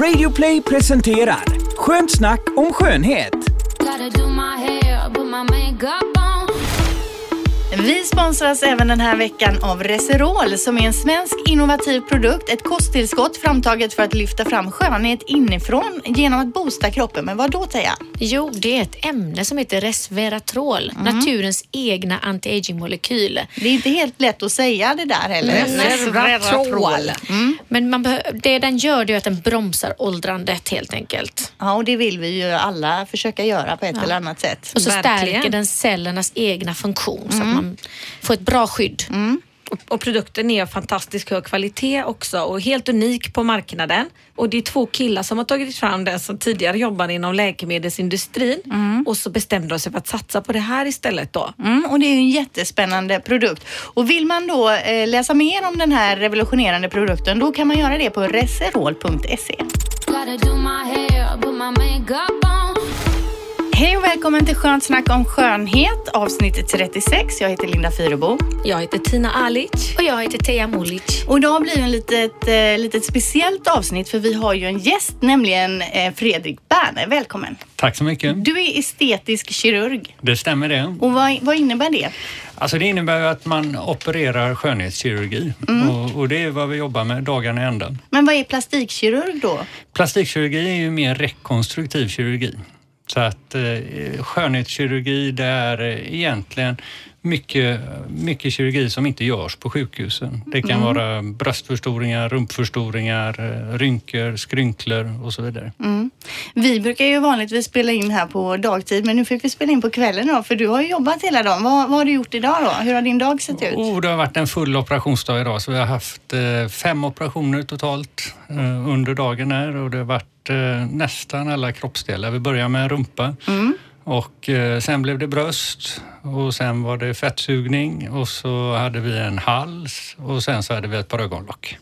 Radioplay presenterar Skönt snack om skönhet. Vi sponsras även den här veckan av Reserol som är en svensk innovativ produkt. Ett kosttillskott framtaget för att lyfta fram skönhet inifrån genom att boosta kroppen. Men vad då Teija? Jo, det är ett ämne som heter resveratrol, naturens egna anti-aging-molekyl. Det är inte helt lätt att säga det där heller. Resveratrol. Men man det den gör det är att den bromsar åldrandet helt enkelt. Ja, och det vill vi ju alla försöka göra på ett eller annat sätt. Och så Verkligen. stärker den cellernas egna funktion så att man får ett bra skydd. Och, och produkten är av fantastiskt hög kvalitet också och helt unik på marknaden. Och det är två killar som har tagit fram den som tidigare jobbade inom läkemedelsindustrin och så bestämde de sig för att satsa på det här istället då. Mm, och det är ju en jättespännande produkt. Och vill man då eh, läsa mer om den här revolutionerande produkten då kan man göra det på reserol.se. Hej och välkommen till Skönt snack om skönhet avsnitt 36. Jag heter Linda Fyrebo. Jag heter Tina Alic. Och jag heter Teija Molic. Och idag blir det en litet, eh, litet speciellt avsnitt för vi har ju en gäst, nämligen eh, Fredrik Berner. Välkommen. Tack så mycket. Du är estetisk kirurg. Det stämmer det. Och vad, vad innebär det? Alltså det innebär att man opererar skönhetskirurgi och, och det är vad vi jobbar med dagarna i ända. Men vad är plastikkirurg då? Plastikkirurgi är ju mer rekonstruktiv kirurgi. Så att eh, skönhetskirurgi det är eh, egentligen mycket, mycket kirurgi som inte görs på sjukhusen. Det kan vara bröstförstoringar, rumpförstoringar, eh, rynkor, skrynklor och så vidare. Vi brukar ju vanligtvis spela in här på dagtid men nu fick vi spela in på kvällen då för du har ju jobbat hela dagen. Vad, vad har du gjort idag då? Hur har din dag sett ut? Oh, det har varit en full operationsdag idag så vi har haft eh, fem operationer totalt eh, under dagen här och det har varit eh, nästan alla kroppsdelar. Vi börjar med rumpa och eh, sen blev det bröst och sen var det fettsugning och så hade vi en hals och sen så hade vi ett par ögonlock.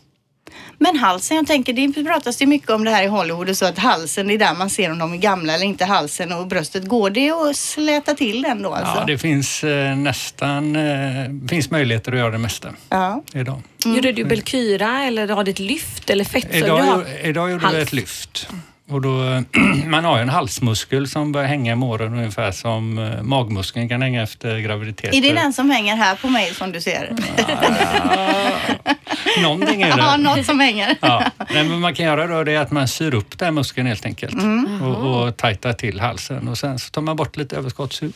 Men halsen, jag tänker det pratas ju mycket om det här i Hollywood och så att halsen det är där man ser om de är gamla eller inte halsen och bröstet. Går det att släta till den då alltså? Ja, det finns eh, nästan eh, finns möjligheter att göra det mesta Ja. idag. Gjorde du Belkyra eller har du ett lyft eller fettsug? Idag, Du har- gjo- idag gjorde vi hals. ett lyft. Och då, man har ju en halsmuskel som börjar hänga i måren ungefär som eh, magmuskeln kan hänga efter graviditet. Är det den som hänger här på mig som du ser? Någonting är Ja, det. något som hänger. Ja. Nej, men man kan göra då det är att man syr upp den muskeln helt enkelt och, och tajtar till halsen och sen så tar man bort lite överskottshud.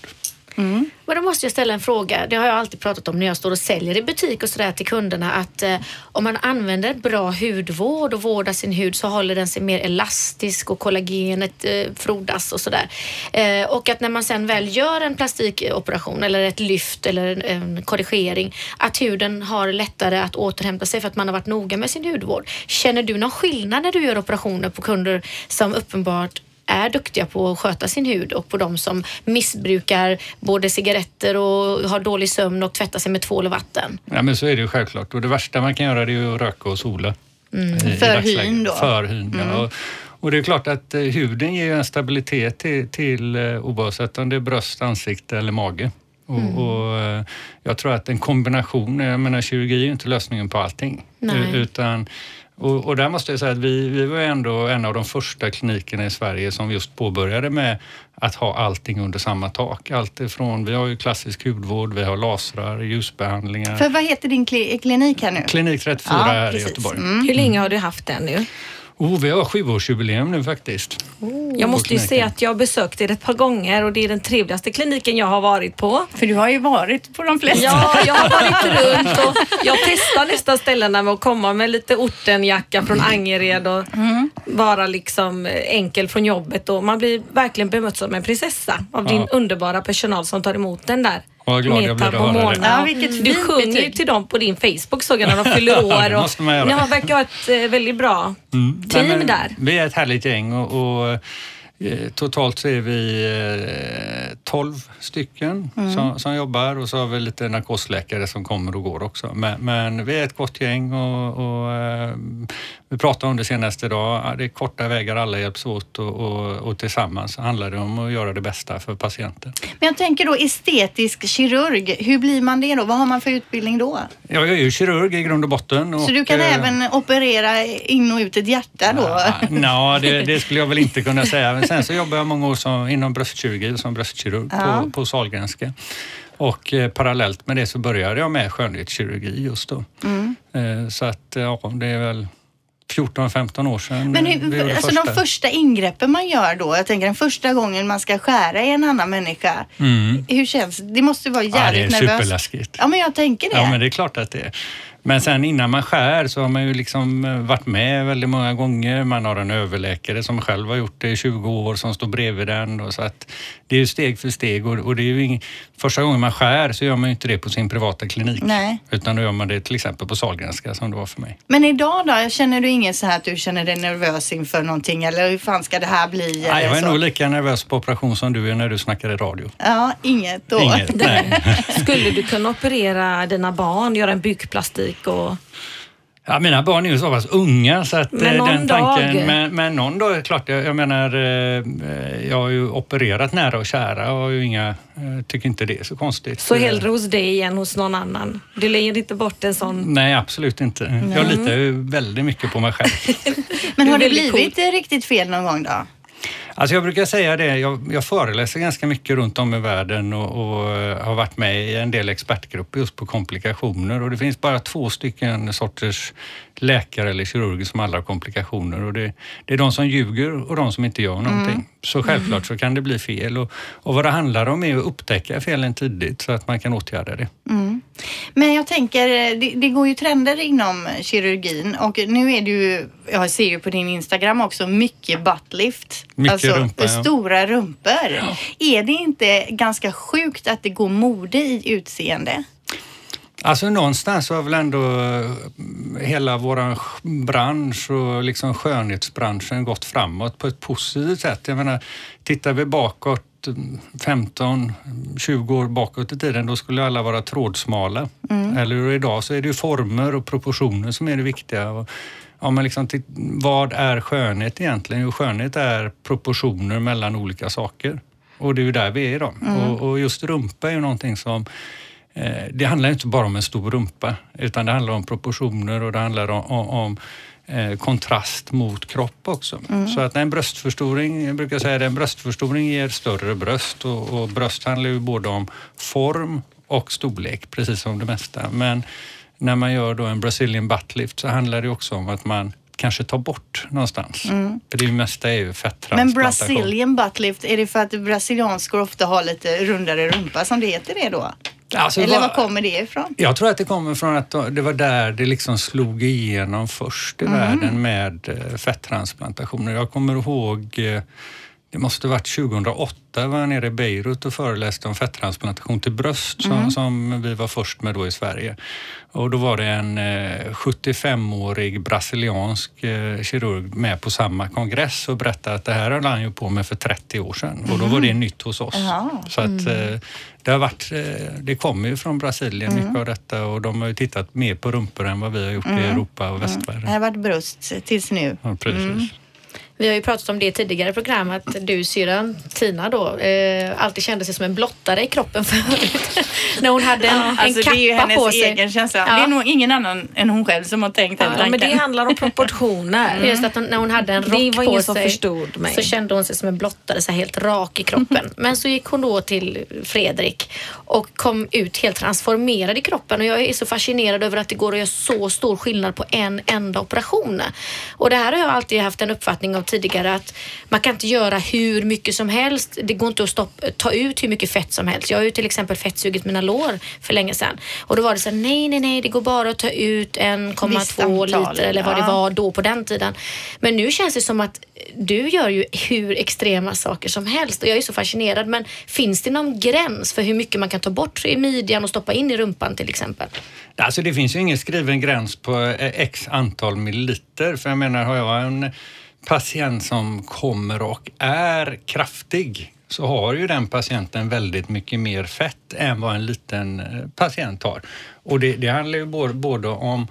Men då måste jag ställa en fråga. Det har jag alltid pratat om när jag står och säljer i butik och sådär till kunderna att eh, om man använder bra hudvård och vårdar sin hud så håller den sig mer elastisk och kollagenet eh, frodas och sådär. Eh, och att när man sen väl gör en plastikoperation eller ett lyft eller en, en korrigering att huden har lättare att återhämta sig för att man har varit noga med sin hudvård. Känner du någon skillnad när du gör operationer på kunder som uppenbart är duktiga på att sköta sin hud och på de som missbrukar både cigaretter och har dålig sömn och tvättar sig med tvål och vatten. Ja, men så är det ju självklart och det värsta man kan göra det är ju att röka och sola. i- i För hyn då? För hyn, ja. Och, och det är klart att eh, huden ger en stabilitet till, till eh, oavsett om det är bröst, ansikte eller mage. Och, och, eh, jag tror att en kombination, jag menar kirurgi är ju inte lösningen på allting. Nej. Utan, och, och där måste jag säga att vi, vi var ändå en av de första klinikerna i Sverige som just påbörjade med att ha allting under samma tak. Allt ifrån, vi har ju klassisk hudvård, vi har lasrar, ljusbehandlingar. För vad heter din kli- klinik här nu? Klinik 34 Ja, här i Göteborg. Hur länge har du haft den nu? Oh, vi har sjuårsjubileum nu faktiskt. Jag måste ju säga att jag har besökt er ett par gånger och det är den trevligaste kliniken jag har varit på. För du har ju varit på de flesta. Ja, jag har varit runt och jag testar nästan ställena med att komma med lite ortenjacka från Angered och vara liksom eh, enkel från jobbet och man blir verkligen bemött som en prinsessa av din Ja. underbara personal som tar emot den där. Vad glad jag blir att höra det. Mona. Ja, vilket Du sjunger ju betyg. till dem på din Facebook såg jag när de fyller år. det och måste man göra. Ni har verkar ha ett eh, väldigt bra Mm. team Nej, men där. Vi är ett härligt gäng och, och eh, totalt så är vi eh, 12 stycken Mm. som, som jobbar och så har vi lite narkosläkare som kommer och går också. Men, men vi är ett gott gäng och, och eh, vi pratade om det senaste idag, ja, det är korta vägar, alla hjälps åt och, och, och tillsammans handlar det om att göra det bästa för patienten. Men jag tänker då estetisk kirurg, hur blir man det då? Vad har man för utbildning då? Jag är ju kirurg i grund och botten. Och, Så du kan eh, även operera in och ut ett hjärta då? Ja, det, det skulle jag väl inte kunna säga. Men sen så jobbar jag många år som, inom bröstkirurgi som bröstkirurg Ja. på, på Sahlgrenska. Och eh, parallellt med det så började jag med skönhetskirurgi just då. Mm. Eh, så att ja, det är väl 14-15 år sedan Men hur, alltså första. de första ingreppen man gör då, jag tänker den första gången man ska skära i en annan människa. Mm. Hur känns det? Det måste vara Ja, det är jävligt nervöst. superläskigt. Ja, men jag tänker det. Ja, men det är klart att det är. Men sen innan man skär så har man ju liksom eh, varit med väldigt många gånger. Man har en överläkare som själv har gjort det i 20 år som står bredvid den. Och så att det är ju steg för steg och, och det är ju ing... första gången man skär så gör man ju inte det på sin privata klinik. Nej. Utan då gör man det till exempel på Sahlgrenska som det var för mig. Men idag då? Känner du ingen så här att du känner dig nervös inför någonting eller hur fan ska det här bli? Nej, eller jag är så? nog lika nervös på operation som du är när du snackar i radio. Ja, inget då. Inget, nej. Skulle du kunna operera dina barn, göra en bukplastik och... Ja, mina barn är ju så pass unga så att Men eh, någon den tanken... dag. Men, men någon dag, klart. Jag, jag menar, eh, jag har ju opererat nära och kära och har ju inga, eh, tycker inte det är så konstigt. Så hellre hos dig än hos någon annan. Du lägger inte bort en sån... Nej, absolut inte. Jag litar ju väldigt mycket på mig själv. Men har Det blivit eh, riktigt fel någon gång då? Alltså jag brukar säga det, jag, jag föreläser ganska mycket runt om i världen och, och eh, har varit med i en del expertgrupper just på komplikationer. Och det finns bara två stycken sorters läkare eller kirurger som alla har komplikationer och det, det är de som ljuger och de som inte gör någonting. Så självklart så kan det bli fel och, och vad det handlar om är att upptäcka felen tidigt så att man kan åtgärda det. Men jag tänker, det, det går ju trender inom kirurgin och nu är det ju, jag ser ju på din Instagram också, mycket buttlift. Mycket alltså rumpa, ja. stora rumpor. Är det inte ganska sjukt att det går mode i utseende? Alltså någonstans har väl ändå eh, hela vår bransch och liksom skönhetsbranschen gått framåt på ett positivt sätt. Jag menar, tittar vi bakåt 15-20 år bakåt i tiden, då skulle alla vara trådsmala. Eller hur idag så är det ju former och proportioner som är det viktiga. Och, ja, men liksom, vad är skönhet egentligen? Jo, skönhet är proportioner mellan olika saker. Och det är ju där vi är idag. Och, och just rumpa är ju någonting som Det handlar inte bara om en stor rumpa utan det handlar om proportioner och det handlar om, om, om eh, kontrast mot kropp också. Så att en bröstförstoring, jag brukar säga det, en bröstförstoring ger större bröst och, och bröst handlar ju både om form och storlek, precis som det mesta. Men när man gör då en Brazilian butt lift så handlar det också om att man kanske tar bort någonstans. För det mesta är ju Men fettransplantation. Brazilian buttlift, är det för att brasilianskor ofta har lite rundare rumpa som det heter det då? Alltså, Eller vad- var kommer det ifrån? Jag tror att det kommer från att det var där det liksom slog igenom först i världen med eh, fetttransplantationer. Jag kommer ihåg, eh, det måste varit 2008, var jag nere i Beirut och föreläste om fetttransplantation till bröst som, som vi var först med då i Sverige. Och då var det en eh, 75-årig brasiliansk eh, kirurg med på samma kongress och berättade att det här höll han ju på med för 30 år sedan och då var det nytt hos oss. Jaha. Så att eh, det har varit, eh, det kommer ju från Brasilien mycket av detta och de har ju tittat mer på rumpor än vad vi har gjort i Europa och Det västvärlden. har varit bröst tills nu. Ja, precis. Vi har ju pratat om det i tidigare program att du syrran Tina då eh, alltid kände sig som en blottare i kroppen förut. När hon hade en, en Alltså, kappa det är ju hennes på sig. egen känsla. Ja. Det är nog ingen annan än hon själv som har tänkt den Ja, men tanken. det handlar om proportioner. Just att hon, när hon hade en rock Det var på ingen som sig förstod mig. så kände hon sig som en blottare, så här helt rak i kroppen. Men så gick hon då till Fredrik och kom ut helt transformerad i kroppen och jag är så fascinerad över att det går att göra så stor skillnad på en enda operation. Och det här har jag alltid haft en uppfattning av tidigare att man kan inte göra hur mycket som helst. Det går inte att stoppa, ta ut hur mycket fett som helst. Jag har ju till exempel fettsugit mina lår för länge sedan och då var det så här, nej, nej, nej, det går bara att ta ut 1,2 Visst antal, liter eller vad det ja. var då på den tiden. Men nu känns det som att du gör ju hur extrema saker som helst och jag är så fascinerad. Men finns det någon gräns för hur mycket man kan ta bort i midjan och stoppa in i rumpan till exempel? Alltså det finns ju ingen skriven gräns på eh, x antal milliliter. För jag menar, har jag en patient som kommer och är kraftig så har ju den patienten väldigt mycket mer fett än vad en liten eh, patient har. Och det, det handlar ju både, både om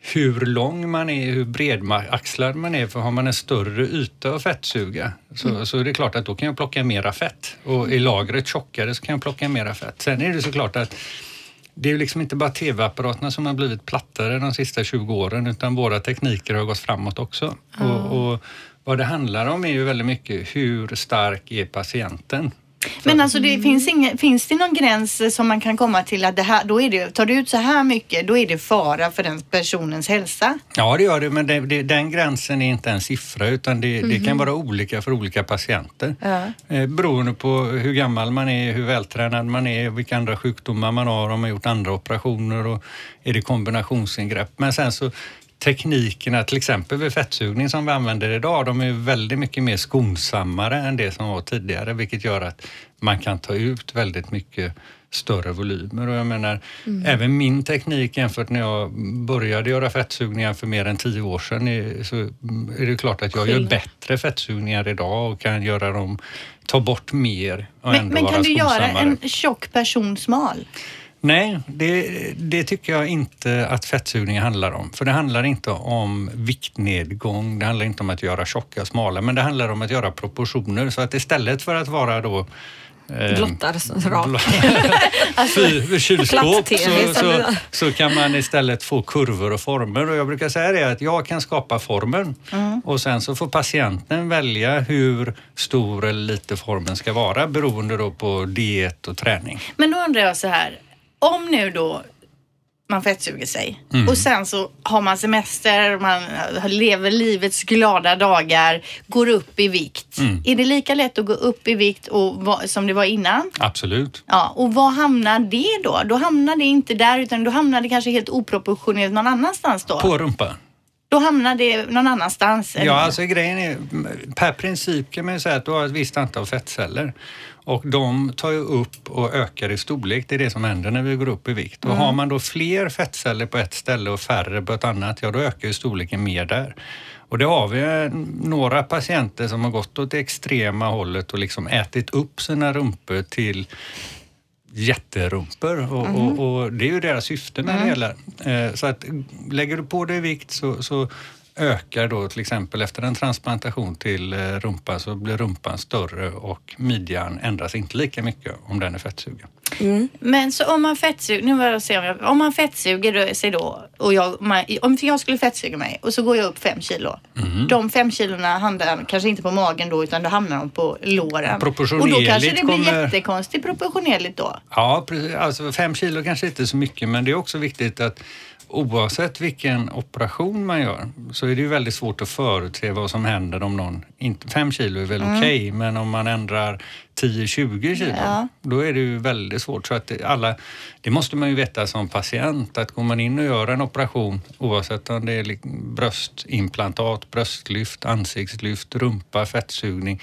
hur lång man är, hur bredmaxlad man är. För har man en större yta att fettsuga så, så är det klart att då kan jag plocka mera fett. Och är lagret tjockare så kan jag plocka mera fett. Sen är det såklart att det är ju liksom inte bara tv-apparaterna som har blivit plattare de sista 20 åren utan våra tekniker har gått framåt också. Och, och vad det handlar om är ju väldigt mycket hur stark är patienten? Men alltså det finns, ingen, finns det någon gräns som man kan komma till att det här, då är det, tar du ut så här mycket, då är det fara för den personens hälsa? Ja, det gör det, men det, det, den gränsen är inte en siffra utan det, det kan vara olika för olika patienter. Ja. Eh, beroende på hur gammal man är, hur vältränad man är, vilka andra sjukdomar man har, om man har gjort andra operationer och är det kombinationsingrepp. Men sen så teknikerna, till exempel vid fettsugning som vi använder idag, de är väldigt mycket mer skonsammare än det som var tidigare, vilket gör att man kan ta ut väldigt mycket större volymer. Och jag menar, även min teknik jämfört när jag började göra fettsugningar för mer än tio år sedan så är det klart att jag gör Skillnad. bättre fettsugningar idag och kan göra dem, ta bort mer och Men, ändå men vara kan du göra en tjock person smal? Nej, det, det tycker jag inte att fettsugning handlar om. För det handlar inte om viktnedgång, det handlar inte om att göra tjocka, smala, men det handlar om att göra proportioner. Så att istället för att vara då eh, Blottar så rak. fy- kylskåp så, så, så kan man istället få kurvor och former. Och jag brukar säga det att jag kan skapa formen och sen så får patienten välja hur stor eller lite formen ska vara beroende då på diet och träning. Men då undrar jag så här, om nu då man fettsuger sig Mm. och sen så har man semester, man lever livets glada dagar, går upp i vikt. Mm. Är det lika lätt att gå upp i vikt och, som det var innan? Absolut. Ja, och var hamnar det då? Då hamnar det inte där utan då hamnar det kanske helt oproportionerligt någon annanstans då? På rumpan. Då hamnar det någon annanstans? eller? Ja, alltså grejen är, per princip kan man ju säga att du har ett visst antal fettceller och de tar ju upp och ökar i storlek. Det är det som händer när vi går upp i vikt. Och har man då fler fettceller på ett ställe och färre på ett annat, ja då ökar ju storleken mer där. Och det har vi eh, några patienter som har gått åt det extrema hållet och liksom ätit upp sina rumpor till jätterumpor och, och, och det är ju deras syfte med det hela. Eh, så att lägger du på dig vikt så, så ökar då till exempel efter en transplantation till eh, rumpa så blir rumpan större och midjan ändras inte lika mycket om den är fettsugen. Men så om man fettsuger, nu jag se om jag, om man fettsuger sig då och jag, man, om jag skulle fettsuga mig och så går jag upp fem kilo. Mhm. De fem kilona hamnar kanske inte på magen då utan då hamnar de på låren. Och då Proportionerligt kanske det blir kommer- jättekonstigt proportionerligt då. Ja, precis. alltså fem kilo kanske inte är så mycket men det är också viktigt att oavsett vilken operation man gör så är det ju väldigt svårt att förutse vad som händer om någon, inte, fem kilo är väl okej, men om man ändrar 10-20 kilo, Ja. då är det ju väldigt svårt. Så att det- alla, det måste man ju veta som patient, att går man in och gör en operation, oavsett om det är bröstimplantat, bröstlyft, ansiktslyft, rumpa, fettsugning,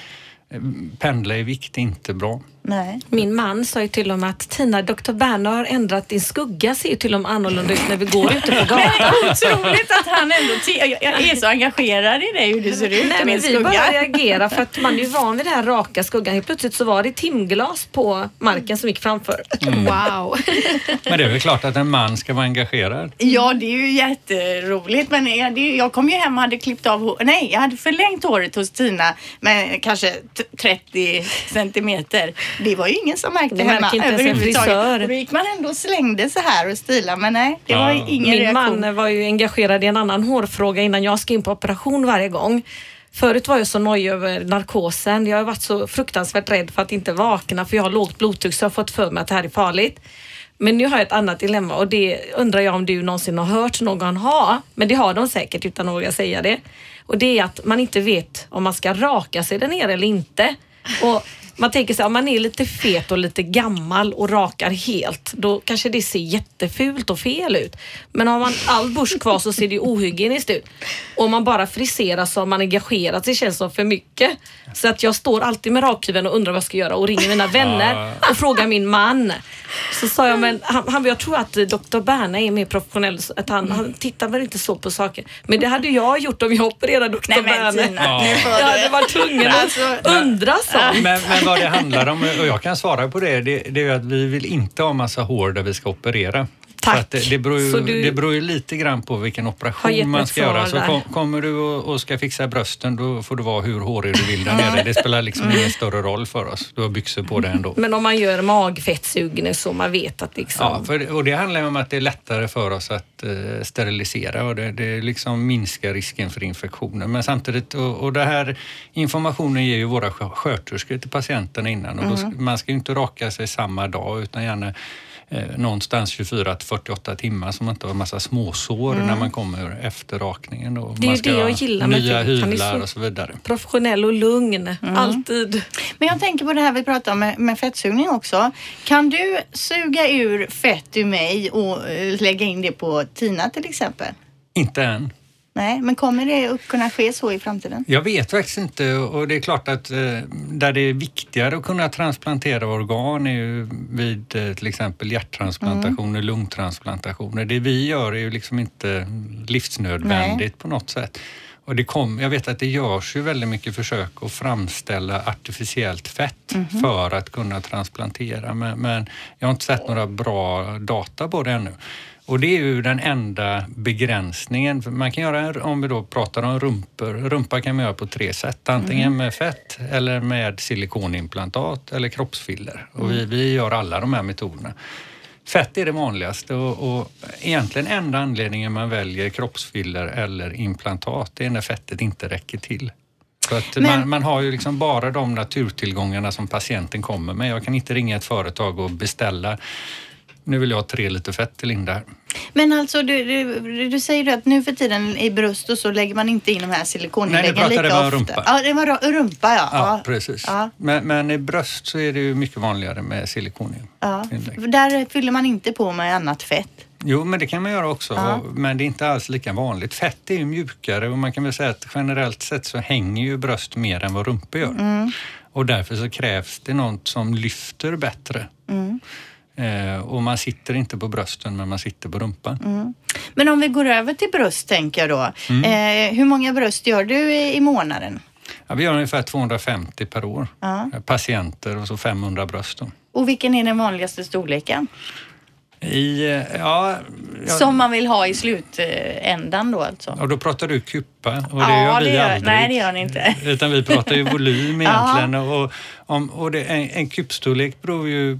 eh, pendla i vikt är inte bra. Nej. Min man sa ju till och med att Tina, Dr. Berner har ändrat din skugga ser ju till och med annorlunda ut när vi går ute på gatan. Otroligt att han ändå, jag, är så engagerad i dig hur du ser ut Nej, men min vi bara skugga. reagerar för att man är ju van vid den här raka skuggan. Helt plötsligt så var det timglas på marken som gick framför. Wow. Men det är väl klart att en man ska vara engagerad. Ja, det är ju jätteroligt. Men jag, det, jag kom ju hem och hade klippt av hår. Nej, jag hade förlängt håret hos Tina med kanske t- 30 centimeter. Det var ju ingen som märkte Det hemma inte överhuvudtaget. Och Då gick man ändå och slängde så här och stilade. Men nej, det var ju Ja. ingen Min reaktion. man var ju engagerad i en annan hårfråga innan jag ska in på operation varje gång. Förut var jag så nojig över narkosen. Jag har varit så fruktansvärt rädd för att inte vakna för jag har lågt blodtryck så jag har fått för mig att det här är farligt. Men nu har jag ett annat dilemma och det undrar jag om du någonsin har hört någon ha. Men det har de säkert utan att våga säga det. Och det är att man inte vet om man ska raka sig där nere eller inte. Och man tänker sig om man är lite fet och lite gammal och rakar helt, då kanske det ser jättefult och fel ut. Men har man all busch kvar så ser det ohygieniskt ut. Och om man bara friserar så har man engagerat sig känns som för mycket. Så att jag står alltid med rakhyveln och undrar vad jag ska göra och ringer mina vänner och frågar min man. Så sa jag, men han, han, jag tror att Dr. Berna är mer professionell, så att han, han tittar väl inte så på saker. Men det hade jag gjort om jag opererade Dr. Nej men Berna. Tina, Jag hade varit tvungen att Alltså, undra sånt. Men, men vad det handlar om, och jag kan svara på det, det, det är att vi vill inte ha massa hår där vi ska operera. Tack. Så det, det, beror ju, Så du- det beror ju lite grann på vilken operation man ska göra. Så kom, kommer du och, och ska fixa brösten då får du vara hur hårig du vill där nere. Det spelar liksom Mm. ingen större roll för oss. Du har byxor på dig ändå. Men om man gör magfettsugning så man vet att liksom... Ja, för, och det handlar ju om att det är lättare för oss att eh, sterilisera och det, det liksom minskar risken för infektioner. Men samtidigt, och, och det här informationen ger ju våra skö- sköterskor till patienterna innan och då ska, man ska ju inte raka sig samma dag utan gärna eh, någonstans 24 till 48 timmar så man inte har en massa småsår när man kommer efter rakningen. Då. Det är man ska det jag gillar med Nya är hyvlar och så vidare. Professionell och lugn, Mm. alltid. Men jag tänker på det här vi pratade om med, med fettsugning också. Kan du suga ur fett ur mig och eh, lägga in det på Tina till exempel? Inte än. Nej, men kommer det att kunna ske så i framtiden? Jag vet faktiskt inte och det är klart att eh, där det är viktigare att kunna transplantera organ är ju vid eh, till exempel hjärttransplantationer, lungtransplantationer. Det vi gör är ju liksom inte livsnödvändigt på något sätt. Och det kom, jag vet att det görs ju väldigt mycket försök att framställa artificiellt fett för att kunna transplantera men, men jag har inte sett några bra data på det ännu. Och det är ju den enda begränsningen. Man kan göra, om vi då pratar om rumpor, rumpa kan man göra på tre sätt. Antingen med fett eller med silikonimplantat eller kroppsfiller. Och vi, vi gör alla de här metoderna. Fett är det vanligaste och, och egentligen enda anledningen man väljer kroppsfiller eller implantat det är när fettet inte räcker till. För att Men- man, man har ju liksom bara de naturtillgångarna som patienten kommer med. Jag kan inte ringa ett företag och beställa nu vill jag ha tre liter fett till Linda. här." Men alltså du, du, du säger att nu för tiden i bröst och så lägger man inte in de här Nej, nu silikoninläggen lika det bara om ofta. rumpa. Ja, det var ru- rumpa ja. Ja, precis. Ja. Men, men i bröst så är det ju mycket vanligare med silikonium. Ja. Där fyller man inte på med annat fett. Jo, men det kan man göra också. Ja. Men det är inte alls lika vanligt. Fett är ju mjukare och man kan väl säga att generellt sett så hänger ju bröst mer än vad rumpor gör. Mm. Och därför så krävs det något som lyfter bättre. Mm. Eh, och man sitter inte på brösten men man sitter på rumpan. Mm. Men om vi går över till bröst tänker jag då. Mm. Eh, hur många bröst gör du i, i månaden? Ja, vi gör ungefär 250 per år. Ja. Eh, Patienter och så 500 bröst. Då. Och vilken är den vanligaste storleken? I, eh, ja, ja, Som man vill ha i slutändan då alltså? och då pratar du kupa och det Ja, gör vi det gör- aldrig. nej, det gör ni inte. Utan vi pratar ju volym egentligen. Och, om, och det, en, en kupstorlek beror ju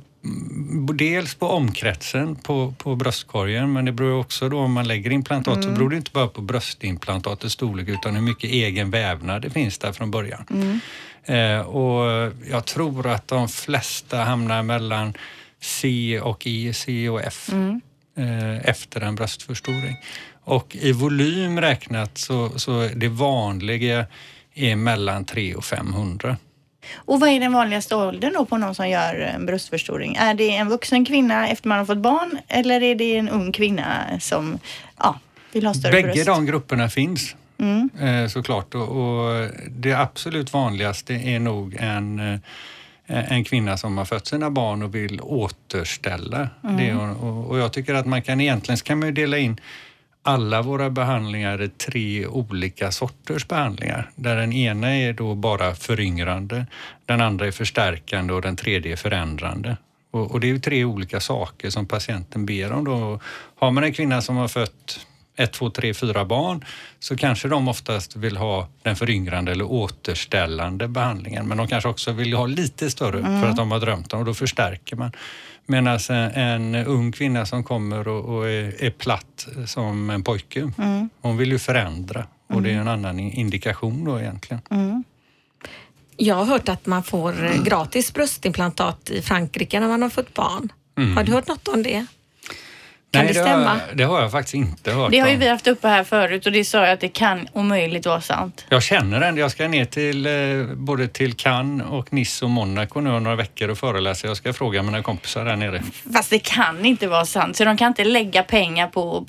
dels på omkretsen på, på bröstkorgen men det beror också då om man lägger implantat så beror det inte bara på bröstimplantatets storlek utan hur mycket egen vävnad det finns där från början. Eh, och jag tror att de flesta hamnar mellan C och E, C och F eh, efter en bröstförstoring. Och i volym räknat så, så det vanliga är mellan 3 och 500. Och vad är den vanligaste åldern då på någon som gör en bröstförstoring? Är det en vuxen kvinna efter man har fått barn eller är det en ung kvinna som ja, vill ha större Bägge bröst? de grupperna finns Mm. eh, såklart och, det absolut vanligaste är nog en eh, en kvinna som har fött sina barn och vill återställa det. Och, och jag tycker att man kan egentligen kan man ju dela in alla våra behandlingar i tre olika sorters behandlingar. Där den ena är då bara föryngrande, den andra är förstärkande och den tredje är förändrande. Och, och det är ju tre olika saker som patienten ber om. Då. Har man en kvinna som har fött ett, två, tre, fyra barn så kanske de oftast vill ha den föryngrande eller återställande behandlingen. Men de kanske också vill ha lite större för att de har drömt om och då förstärker man. Medan en, en ung kvinna som kommer och, och är, är platt som en pojke, hon vill ju förändra och det är en annan indikation då egentligen. Jag har hört att man får gratis bröstimplantat i Frankrike när man har fått barn. Har du hört något om det? Kan det det stämma? Har, det har jag faktiskt inte hört Det har ju vi haft uppe här förut och det sa jag att det kan omöjligt vara sant. Jag känner den. Jag ska ner till eh, både till Cannes och Nice och Monaco nu om några veckor och föreläsa. Jag ska fråga mina kompisar där nere. Fast det kan inte vara sant, så de kan inte lägga pengar på...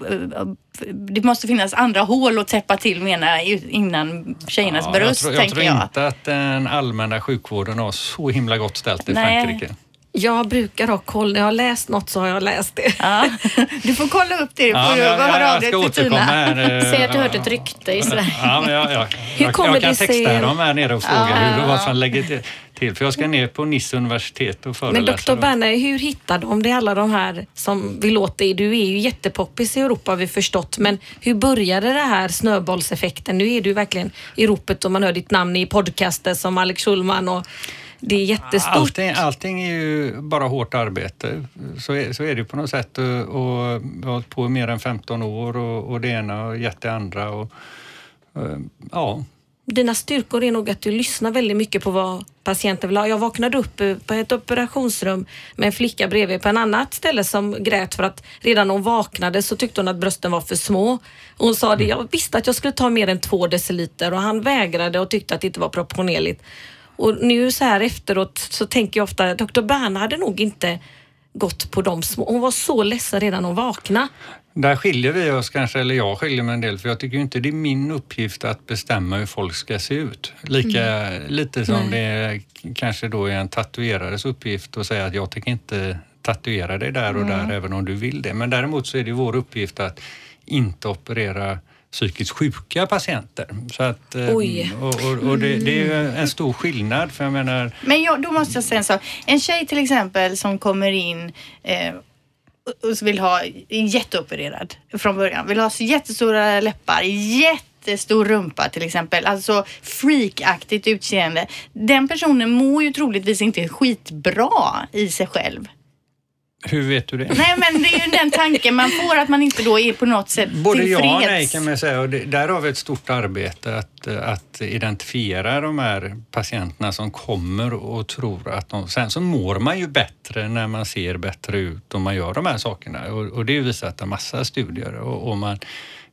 Det måste finnas andra hål att täppa till menar jag innan tjejernas jag bröst, tror, jag tänker tror jag. inte att den allmänna sjukvården har så himla gott ställt i Nej. Frankrike. Jag brukar ha koll. När jag har läst något så har jag läst det. Ja. Du får kolla upp det. Du får Ja, men jag, höra jag, av dig jag till Tina. här. eh, Säg att du hört ett rykte i Sverige. Ja, men jag, jag, Hur jag, kommer jag kan det sig- texta dem här nere och fråga Ja. hur, vad som lägger till- till. För jag ska ner på Nice universitet och Men föreläsa. Dr. då. Berner, hur hittar de det? Alla de här som vill åt dig. Du är ju jättepoppis i Europa har vi förstått. Men hur började det här snöbollseffekten? Nu är du verkligen i ropet och man hör ditt namn i podcaster som Alex Schulman och det är jättestort. Allting, allting är ju bara hårt arbete. Så är, så är det på något sätt. Och, och hållit på i mer än 15 år och, och det ena och gett det andra. Och, eh, ja, Dina styrkor är nog att du lyssnar väldigt mycket på vad patienten vill ha. Jag vaknade upp eh, på ett operationsrum med en flicka bredvid på en annat ställe som grät för att redan när hon vaknade så tyckte hon att brösten var för små. Hon sa det, jag visste att jag skulle ta mer än två deciliter och han vägrade och tyckte att det inte var proportionerligt. Och nu så här efteråt så tänker jag ofta, Dr. Berna hade nog inte gått på de små. Hon var så ledsen redan hon vaknade. Där skiljer vi oss kanske, eller jag skiljer mig en del, för jag tycker inte det är min uppgift att bestämma hur folk ska se ut. Lika lite som det kanske då är en tatuerares uppgift att säga att jag tänker inte tatuera dig där och där även om du vill det. Men däremot så är det vår uppgift att inte operera psykiskt sjuka patienter. Så att, eh, Oj. Och, och, och det, det är ju en stor skillnad för jag menar Men jag, då måste jag säga en sak. En tjej till exempel som kommer in eh, och vill ha jätteopererad från början. Vill ha så jättestora läppar, jättestor rumpa till exempel. Alltså freakaktigt utseende. Den personen mår ju troligtvis inte skitbra i sig själv. Hur vet du det? Nej men det är ju den tanken man får att man inte då är på något sätt Både ja och nej kan man säga. Och det, där har vi ett stort arbete att, att identifiera de här patienterna som kommer och tror att de... Sen så mår man ju bättre när man ser bättre ut och man gör de här sakerna. Och, och det är ju visat av massa studier. Och, och man,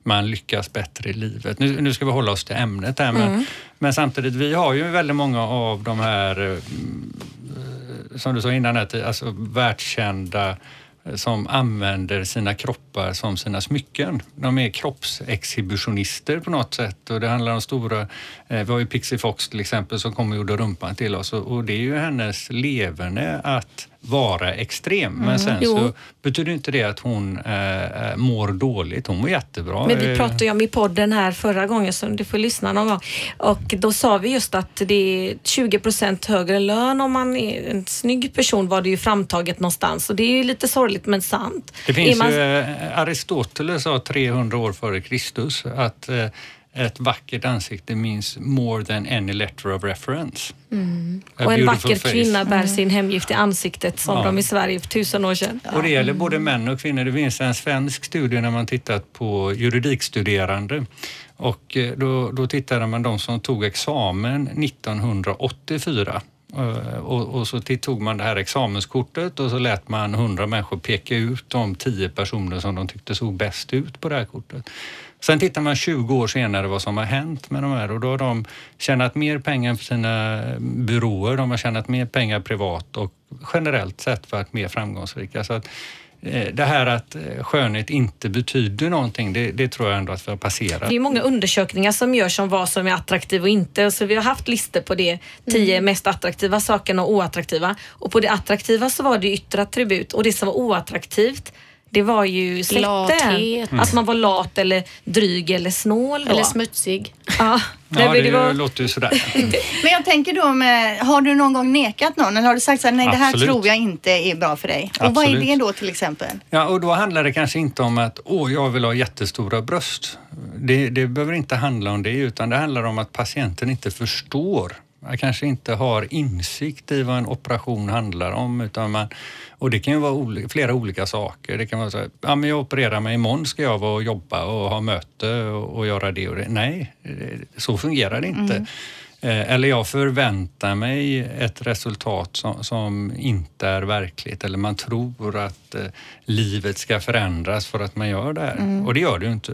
man lyckas bättre i livet. Nu, nu ska vi hålla oss till ämnet här men, men samtidigt, vi har ju väldigt många av de här mm, som du sa innan, att, alltså världskända eh, som använder sina kroppar som sina smycken. De är kroppsexhibitionister på något sätt och det handlar om stora, eh, vi har ju Pixie Fox till exempel som kom och gjorde rumpan till oss och, och det är ju hennes leverne att vara extrem. Men sen Jo. så betyder inte det att hon eh, eh, mår dåligt. Hon mår jättebra. Men vi Eh, pratade ju om i podden här förra gången så du får lyssna någon gång. Och då sa vi just att det är 20 procent högre lön om man är en snygg person var det ju framtaget någonstans. Och det är ju lite sorgligt men sant. Det finns man, ju, eh, Aristoteles sa 300 år före Kristus att eh, ett vackert ansikte means more than any letter of reference. Mm. och en vacker face. kvinna bär sin hemgift i ansiktet som Ja. de i Sverige för tusen år sedan. Och det gäller både män och kvinnor. Det finns en svensk studie när man tittat på juridikstuderande och eh, då, då tittade man de som tog examen 1984 Eh, och, och så tog man det här examenskortet och så lät man 100 människor peka ut de 10 personer som de tyckte såg bäst ut på det här kortet. Sen tittar man 20 år senare vad som har hänt med de här och då har de tjänat mer pengar för sina byråer, de har tjänat mer pengar privat och generellt sett varit mer framgångsrika. Så att, eh, det här att eh, skönhet inte betyder någonting, det, det tror jag ändå att vi har passerat. Det är många undersökningar som görs om vad som är attraktivt och inte. Så vi har haft listor på det. Tio mest attraktiva sakerna och oattraktiva. Och på det attraktiva så var det yttre attribut och det som var oattraktivt det var ju släkten. Lathet. Att man var lat eller dryg eller snål. Då. Eller smutsig. Ja, Nej, Ja, men det, det var, låter ju sådär. Men jag tänker då med, har du någon gång nekat någon eller har du sagt så här, nej det här Absolut. tror jag inte är bra för dig? Och vad är Absolut. det då till exempel? Ja, och då handlar det kanske inte om att åh, jag vill ha jättestora bröst. Det, det behöver inte handla om det, utan det handlar om att patienten inte förstår. Man kanske inte har insikt i vad en operation handlar om. Utan man, och det kan ju vara oli- flera olika saker. Det kan vara så här, ja, men jag opererar mig imorgon, ska jag vara och jobba och ha möte och, och göra det och det. Nej, så fungerar det inte. Eh, Eller jag förväntar mig ett resultat som, som inte är verkligt eller man tror att eh, livet ska förändras för att man gör det här. Och det gör det ju inte.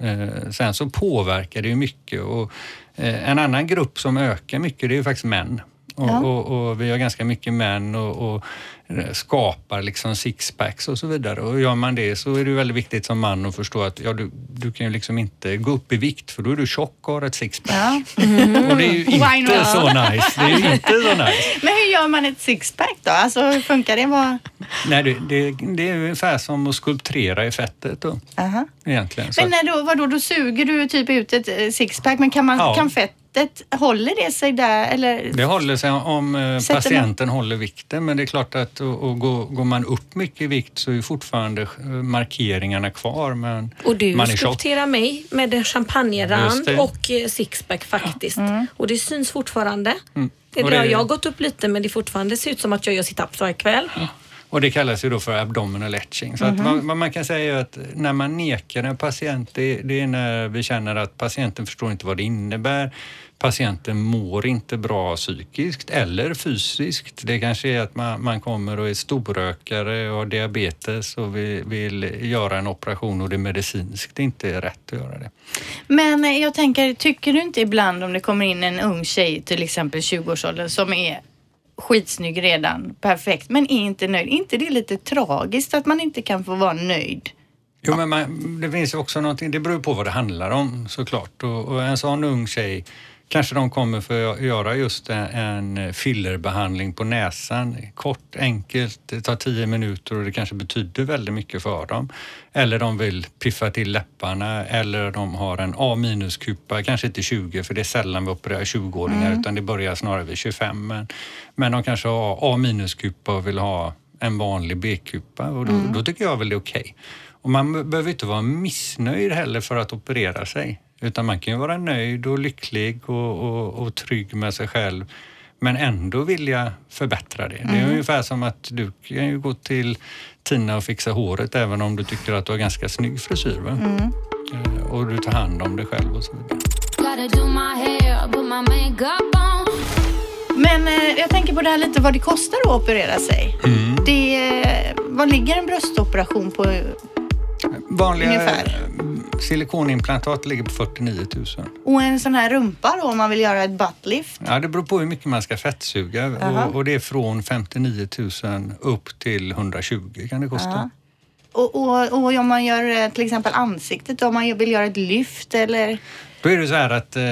Eh, sen så påverkar det ju mycket och en annan grupp som ökar mycket det är ju faktiskt män. Och, Ja. och, och vi har ganska mycket män och, och eh, skapar liksom sixpacks och så vidare. Och gör man det så är det väldigt viktigt som man att förstå att ja, du, du kan ju liksom inte gå upp i vikt för då är du tjock och har ett sixpack. Ja. Och det är ju inte så nice. Det är inte så nice. Men hur gör man ett sixpack då? Alltså hur funkar det? Nej, det, det, det är ungefär som att skulpturera i fettet då, Aha. egentligen. Så Men när då, vadå, då suger du typ ut ett eh, sixpack, men kan, man, Ja. kan fettet, håller det sig där eller? Det håller sig om eh, Sätter man- patienten håller vikten men det är klart att och, och går, går man upp mycket i vikt så är fortfarande eh, markeringarna kvar men Och du man är tjock. skulpterar mig med en champagnerand och eh, sixpack faktiskt. Och det syns fortfarande. Mm. Det, det, Jag har gått upp lite men det fortfarande ser ut som att jag gör sit-ups varje kväll. Och det kallas ju då för abdominal etching. Så att vad, vad man kan säga är att när man nekar en patient, det, det är när vi känner att patienten förstår inte vad det innebär. Patienten mår inte bra psykiskt eller fysiskt. Det kanske är att man, man kommer och är storrökare och har diabetes och vill, vill göra en operation och det medicinskt inte är rätt att göra det. Men jag tänker, tycker du inte ibland om det kommer in en ung tjej, till exempel 20-årsåldern, som är skitsnygg redan, perfekt, men är inte nöjd. Är inte det lite tragiskt att man inte kan få vara nöjd? Jo, men man, det finns också någonting, det beror på vad det handlar om såklart. Och, och en sån ung tjej kanske de kommer för att göra just en, fillerbehandling på näsan. Kort, enkelt, det tar tio minuter och det kanske betyder väldigt mycket för dem. Eller de vill piffa till läpparna eller de har en A-minuskupa, kanske inte 20 för det är sällan vi opererar 20-åringar utan det börjar snarare vid 25. Men, men de kanske har A-minuskupa och vill ha en vanlig B-kupa och då, då tycker jag väl det är okej. Och man behöver inte vara missnöjd heller för att operera sig. Utan man kan ju vara nöjd och lycklig och, och, och trygg med sig själv men ändå vilja förbättra det. Det är ungefär som att du kan ju gå till Tina och fixa håret även om du tycker att du har ganska snygg frisyr. Va? Eh, Och du tar hand om dig själv och så vidare. Men eh, jag tänker på det här lite vad det kostar att operera sig. Mm. Det, eh, vad ligger en bröstoperation på? Vanliga Ungefär. eh, silikonimplantat ligger på 49 000. Och en sån här rumpa då om man vill göra ett buttlift? Ja, det beror på hur mycket man ska fettsuga Aha. och, och det är från 59 000 upp till 120 kan det kosta. Ja. Och, och, och om man gör eh, till exempel ansiktet, om man vill göra ett lyft eller? Då är det så här att eh,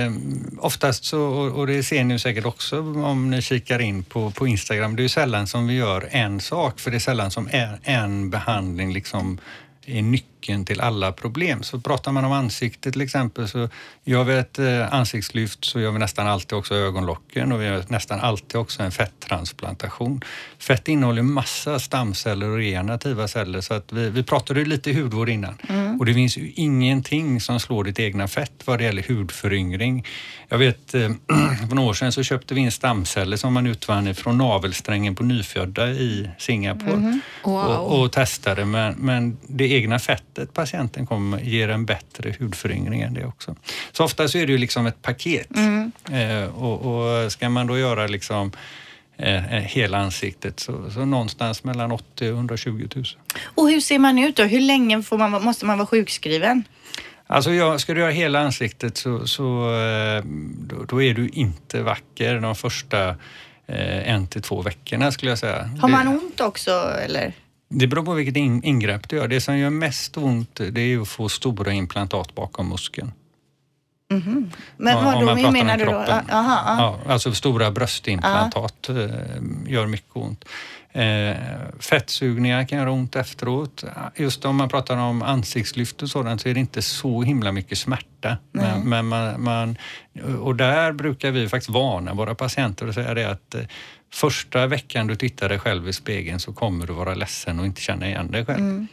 oftast så, och, det ser ni säkert också om ni kikar in på, på Instagram, det är sällan som vi gör en sak för det är sällan som en, en behandling liksom är nyckeln till alla problem. Så pratar man om ansiktet till exempel så gör vi ett eh, ansiktslyft så gör vi nästan alltid också ögonlocken och vi gör nästan alltid också en fetttransplantation. Fett innehåller massa stamceller och regenerativa celler så att vi, vi pratade ju lite hudvård innan och det finns ju ingenting som slår ditt egna fett vad det gäller hudföryngring. Jag vet eh, för några år sedan så köpte vi in stamceller som man utvann från navelsträngen på nyfödda i Singapore och, och testade men, men det egna fettet patienten kommer ger en bättre hudföryngring än det också. Så ofta så är det ju liksom ett paket eh, och, och ska man då göra liksom eh, eh, hela ansiktet så, så någonstans mellan 80 och 120 000. Och hur ser man ut då? Hur länge får man, måste man vara sjukskriven? Alltså jag, ska du göra hela ansiktet så, så då, då är du inte vacker de första eh, en till två veckorna skulle jag säga. Har man ont också eller? Det beror på vilket in, ingrepp du gör. Det som gör mest ont det är att få stora implantat bakom muskeln. Men Ja, vad om då? man Hur pratar menar om du då? kroppen. Aha, ja. Ja, alltså stora bröstimplantat eh, gör mycket ont. Eh, fettsugningar kan göra ont efteråt. Just om man pratar om ansiktslyft och sådant så är det inte så himla mycket smärta. Men, men man, man, och där brukar vi faktiskt varna våra patienter och säga det att eh, första veckan du tittar dig själv i spegeln så kommer du vara ledsen och inte känna igen dig själv.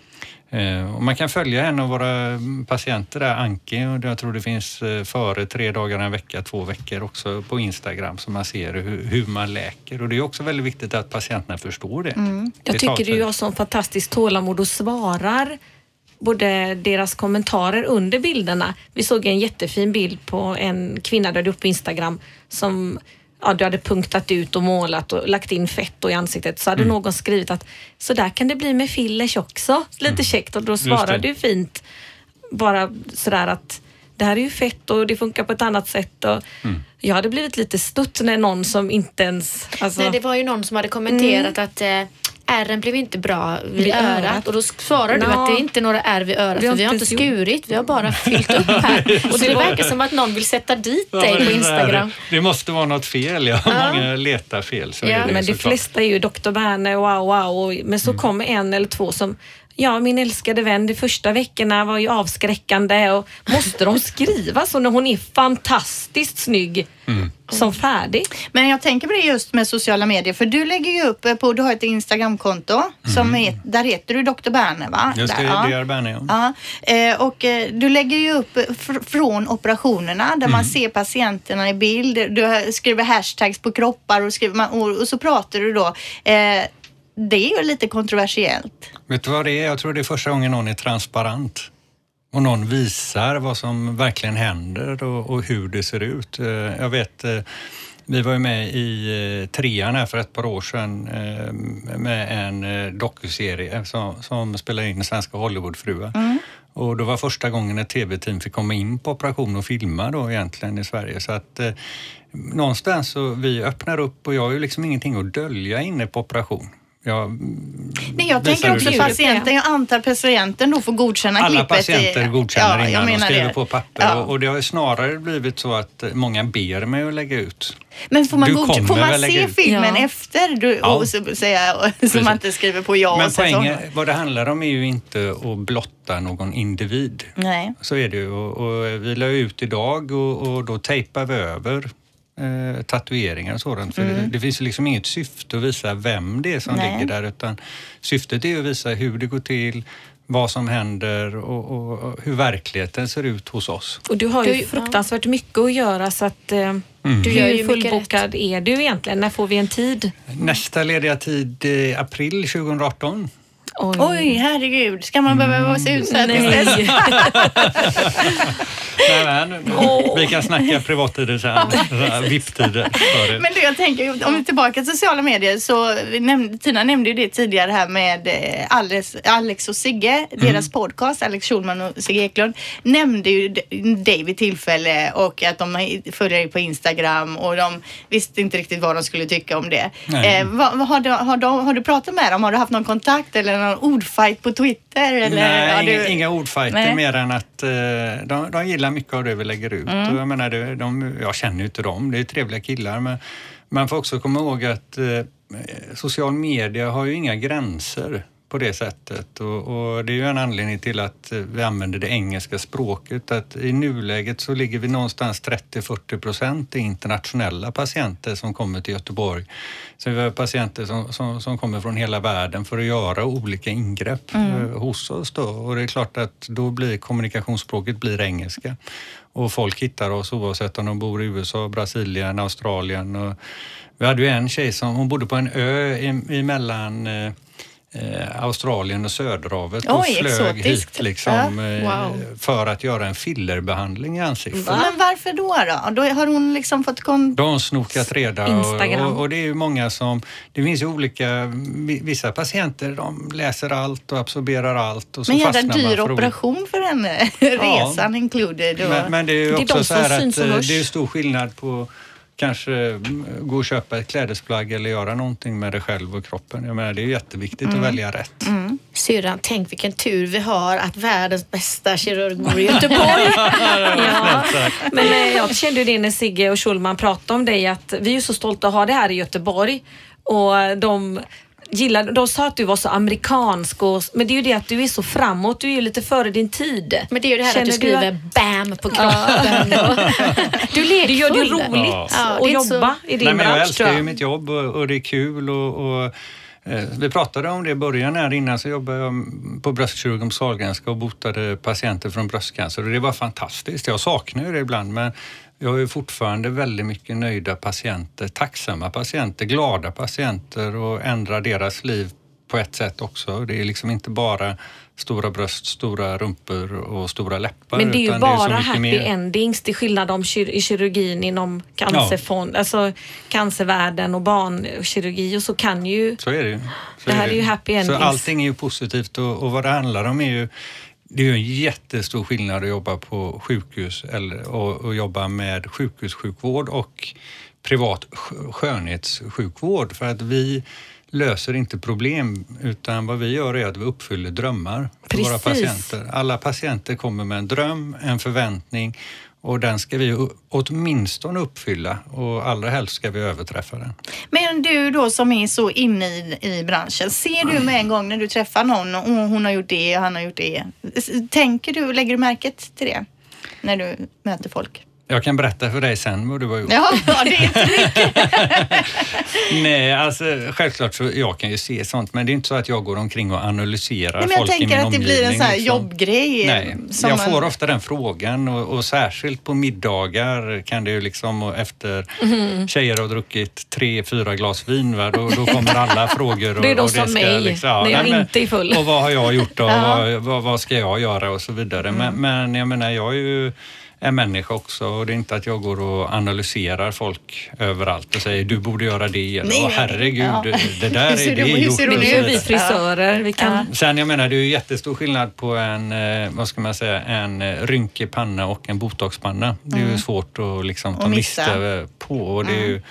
Eh, Och man kan följa en av våra mm, patienter där, Anki, och jag tror det finns eh, före tre dagar, en vecka, två veckor också på Instagram så man ser hur, hur man läker. Och det är också väldigt viktigt att patienterna förstår det. Mm. Det Jag tar tycker du har sån fantastiskt tålamod och svarar både deras kommentarer under bilderna. Vi såg en jättefin bild på en kvinna där uppe på Instagram som ja, du hade punktat ut och målat och lagt in fett och i ansiktet. Så hade Mm. någon skrivit att så där kan det bli med fillers också. Lite käckt och då svarar Mm. du fint bara sådär att det här är ju fett och det funkar på ett annat sätt. Och Mm. Jag hade blivit lite stutt när någon som inte ens... Alltså, Nej, det var ju någon som hade kommenterat att eh, ärren blev inte bra vid, Vid örat. örat. och då svarar du Nå. att det är inte några ärr vid örat Vi har för vi har inte skurit, vi har bara fyllt upp här. Och det verkar som att någon vill sätta dit Ja, dig på Instagram. Det måste vara något fel. Ja. Många letar fel. Så Ja, är det Men de flesta är ju Dr. Berne, wow, wow. Och, men så kommer en eller två som Ja, min älskade vän, de första veckorna var ju avskräckande och måste de skriva så när hon är fantastiskt snygg som färdig? Men jag tänker på det just med sociala medier, för du lägger ju upp eh, på, du har ett Instagramkonto, som är, där heter du Dr. Berne va? Just det, ja. är Berne, ja. Ja, eh, och eh, du lägger ju upp fr- från operationerna där man ser patienterna i bild. Du skriver hashtags på kroppar och, skriver man, och, och så pratar du då. Eh, det är ju lite kontroversiellt. Vet du vad det är? Jag tror det är första gången någon är transparent. Och någon visar vad som verkligen händer och, och hur det ser ut. Eh, Jag vet, eh, vi var ju med i eh, trean här för ett par år sedan med en dokuserie som, som spelar in svenska Hollywoodfruar. Och det var första gången ett tv-team fick komma in på operation och filma då egentligen i Sverige. Så att eh, någonstans så vi öppnar upp och jag har ju liksom ingenting att dölja inne på operation. Jag, Nej, jag tänker också patienten. Jag antar patienten då får godkänna Alla klippet. patienter i, godkänner jag innan de skriver det. på papper Ja. och, och det har ju snarare blivit så att många ber mig att lägga ut. Men får man, Du godkänna, får man se filmen Ja. efter? Du, Ja. och så, säga, så man inte skriver på ja Men och poängen, så. vad det handlar om är ju inte att blotta någon individ. Nej. Så är det ju och, och vi la ut idag och, och då tejpar vi över eh, tatueringar och sådant. För det, det finns liksom inget syfte att visa vem det är som Nej. ligger där utan syftet är att visa hur det går till, vad som händer och, och, och hur verkligheten ser ut hos oss. Och du har ju Du- fruktansvärt mycket att göra så att eh, Mm. Du gör ju fullbokad är du egentligen? När får vi en tid? Nästa lediga tid i april 2018. Oj. Oj, herregud. Ska man behöva vara se ut så? Nej. Nej, men, Vi kan snacka privattider sen, VIP-tider. för det. Men du, jag tänker, om vi är tillbaka till sociala medier så nämnde, Tina nämnde ju det tidigare här med eh, Alex, Alex och Sigge, deras podcast, Alex Schulman och Sigge Eklund, nämnde ju dig vid tillfälle och att de följer dig på Instagram och de visste inte riktigt vad de skulle tycka om det. Eh, vad, vad har, du, har, du, har du pratat med dem? Har du haft någon kontakt eller någon ordfight på Twitter? Eller Nej, har inga, du... inga ordfighter Nej. mer än att eh, de, de gillar mycket av det vi lägger ut. Mm. Och jag, menar, det, de, jag känner ju inte dem, det är trevliga killar. Men man får också komma ihåg att eh, social media har ju inga gränser på det sättet. Och, och det är ju en anledning till att vi använder det engelska språket. Att I nuläget så ligger vi någonstans 30-40 procent i internationella patienter som kommer till Göteborg. Så vi har patienter som, som, som kommer från hela världen för att göra olika ingrepp eh, hos oss. Då. Och det är klart att då blir kommunikationsspråket blir engelska. Och folk hittar oss oavsett om de bor i USA, Brasilien, Australien. Och vi hade ju en tjej som hon bodde på en ö emellan eh, Australien och Söderhavet och Oj, flög exotiskt. hit liksom, Ja, eh, wow. för att göra en fillerbehandling i ansiktet. Men varför då, då? Då har hon liksom fått kon... Då har hon snokat reda och, Instagram. och, och det är ju många som, det finns ju olika, vi- vissa patienter de läser allt och absorberar allt och så Men jävla fastnar man dyr för operation för henne. Resan included. Och... Men, men det är ju Det är också de så här syns att och eh, det är stor skillnad på kanske mm, gå och köpa ett klädesplagg eller göra någonting med dig själv och kroppen. Jag menar, det är jätteviktigt Mm. att välja rätt. Syrran, tänk vilken tur vi har att världens bästa kirurg bor i Göteborg. Ja, men eh, jag kände ju det när Sigge och Schulman pratade om dig att vi är så stolta att ha det här i Göteborg och de gillade, de sa att du var så amerikansk och, men det är ju det att du är så framåt, du är ju lite före din tid. Men det är ju det här Känner att du skriver BAM på kroppen. Och, du är lekfull. Du gör det roligt Ja. Ja, att inte så- jobba i din Nej, men jag bransch älskar ju mitt jobb och, och det är kul och, och eh, vi pratade om det i början här innan så jobbade jag på bröstkirurgen på Sahlgrenska och botade patienter från bröstcancer och det var fantastiskt. Jag saknar ju det ibland men jag har ju fortfarande väldigt mycket nöjda patienter, tacksamma patienter, glada patienter och ändrar deras liv på ett sätt också. Det är liksom inte bara stora bröst, stora rumpor och stora läppar. Men det är ju bara mycket happy mer. endings till skillnad om kyr- i kirurgin inom cancerfond, alltså cancervärlden och barnkirurgi och så kan ju Så är det ju. Så Det här är ju happy endings. Så allting är ju positivt och, och vad det handlar om är ju det är en jättestor skillnad att jobba på sjukhus eller, och, och jobba med sjukhussjukvård och privat sk- skönhetssjukvård för att vi löser inte problem utan vad vi gör är att vi uppfyller drömmar för våra Precis. patienter. Alla patienter kommer med en dröm, en förväntning och den ska vi åtminstone uppfylla och allra helst ska vi överträffa den. Men du då som är så inne i, i branschen, ser du med en gång när du träffar någon och hon har gjort det och han har gjort det. Tänker du, lägger du märket till det när du möter folk? Jag kan berätta för dig sen vad du har gjort. Ja, ja det är inte mycket. Nej, alltså självklart så jag kan ju se sånt men det är inte så att jag går omkring och analyserar Nej, men jag folk i min tänker att det blir en omgivning, sån här liksom. jobbgrej. Nej, som jag man- får ofta den frågan och, och särskilt på middagar kan det ju liksom och efter Mhm. tjejer har druckit tre, fyra glas vin va, då, då kommer alla frågor. Och, Det är de och som mig, liksom, när jag nej, men- inte är full. Och vad har jag gjort och Ja. vad, vad, vad ska jag göra och så vidare. Mm. Men, men jag menar, jag är ju en människa också och det är inte att jag går och analyserar folk överallt och säger du borde göra det eller nej, herregud, ja. det, det där är det- det gjort. Nu är vi frisörer. Vi kan... Sen jag menar, det är ju jättestor skillnad på en, eh, vad ska man säga, en eh, rynkig panna och en botoxpanna. Det är ju svårt att liksom ta miste på. Och det, är ju,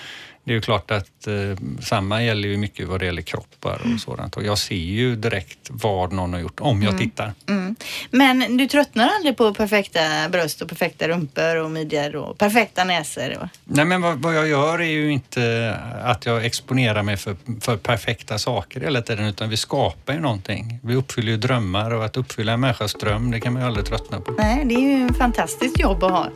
det är ju klart att eh, samma gäller ju mycket vad det gäller kroppar och sådant. Och jag ser ju direkt vad någon har gjort om jag tittar. Mm. Men du tröttnar aldrig på perfekta bröst och perfekta rumpor och midjor och perfekta näsor? Och... Nej men vad, vad jag gör är ju inte att jag exponerar mig för, för perfekta saker hela tiden utan vi skapar ju någonting. Vi uppfyller ju drömmar och att uppfylla en människas dröm det kan man ju aldrig tröttna på. Nej, det är ju ett fantastiskt jobb att ha.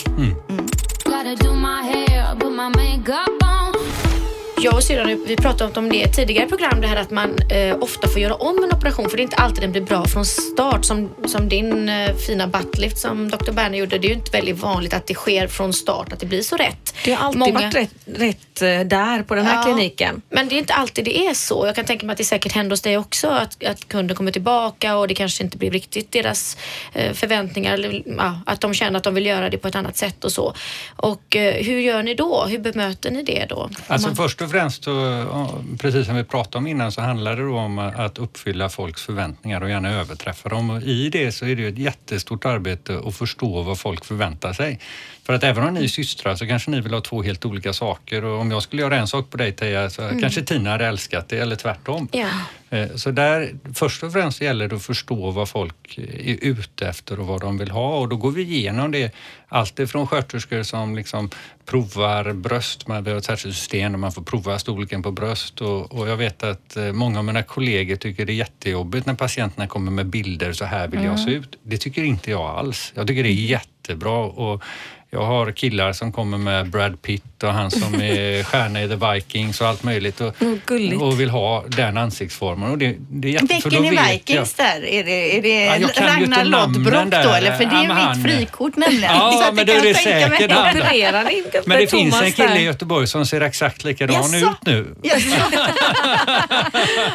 Jag och syrran, vi pratade om det i ett tidigare program, det här att man eh, ofta får göra om en operation för det är inte alltid den blir bra från start. Som, som din eh, fina buttlift som Dr. Berner gjorde, det är ju inte väldigt vanligt att det sker från start, att det blir så rätt. Det har alltid Många- varit rätt, rätt eh, där på den här Ja. kliniken. Men det är inte alltid det är så. Jag kan tänka mig att det säkert händer hos dig också att, att kunden kommer tillbaka och det kanske inte blir riktigt deras eh, förväntningar eller ja, att de känner att de vill göra det på ett annat sätt och så. Och eh, hur gör ni då? Hur bemöter ni det då? Alltså Man- först och främst, eh, så, precis som vi pratade om innan, så handlar det då om att uppfylla folks förväntningar och gärna överträffa dem. Och I det så är det ju ett jättestort arbete att förstå vad folk förväntar sig. För att även om ni är systrar så kanske ni vill ha två helt olika saker och om jag skulle göra en sak på dig Teija så kanske Tina hade älskat det eller tvärtom. Ja. Eh, Så där, först och främst gäller det att förstå vad folk är ute efter och vad de vill ha och då går vi igenom det. Allt ifrån sköterskor som liksom provar bröst, man har ett särskilt system där man får prova storleken på bröst och, och jag vet att eh, många av mina kollegor tycker det är jättejobbigt när patienterna kommer med bilder, så här vill jag se ut. Det tycker inte jag alls. Jag tycker det är jättebra och jag har killar som kommer med Brad Pitt och han som är stjärna i The Vikings och allt möjligt och, gulligt. och vill ha den ansiktsformen. Och det, det är jätte, Bäcken i Vikings där, är det, är det Ja, jag Ragnar Lodbrok då eller? För det Ja, är han- mitt frikort nämligen. Ja, Så men det är jag det säkert han. Men det finns en kille där? i Göteborg som ser exakt likadan Jaså? ut nu. Jaså?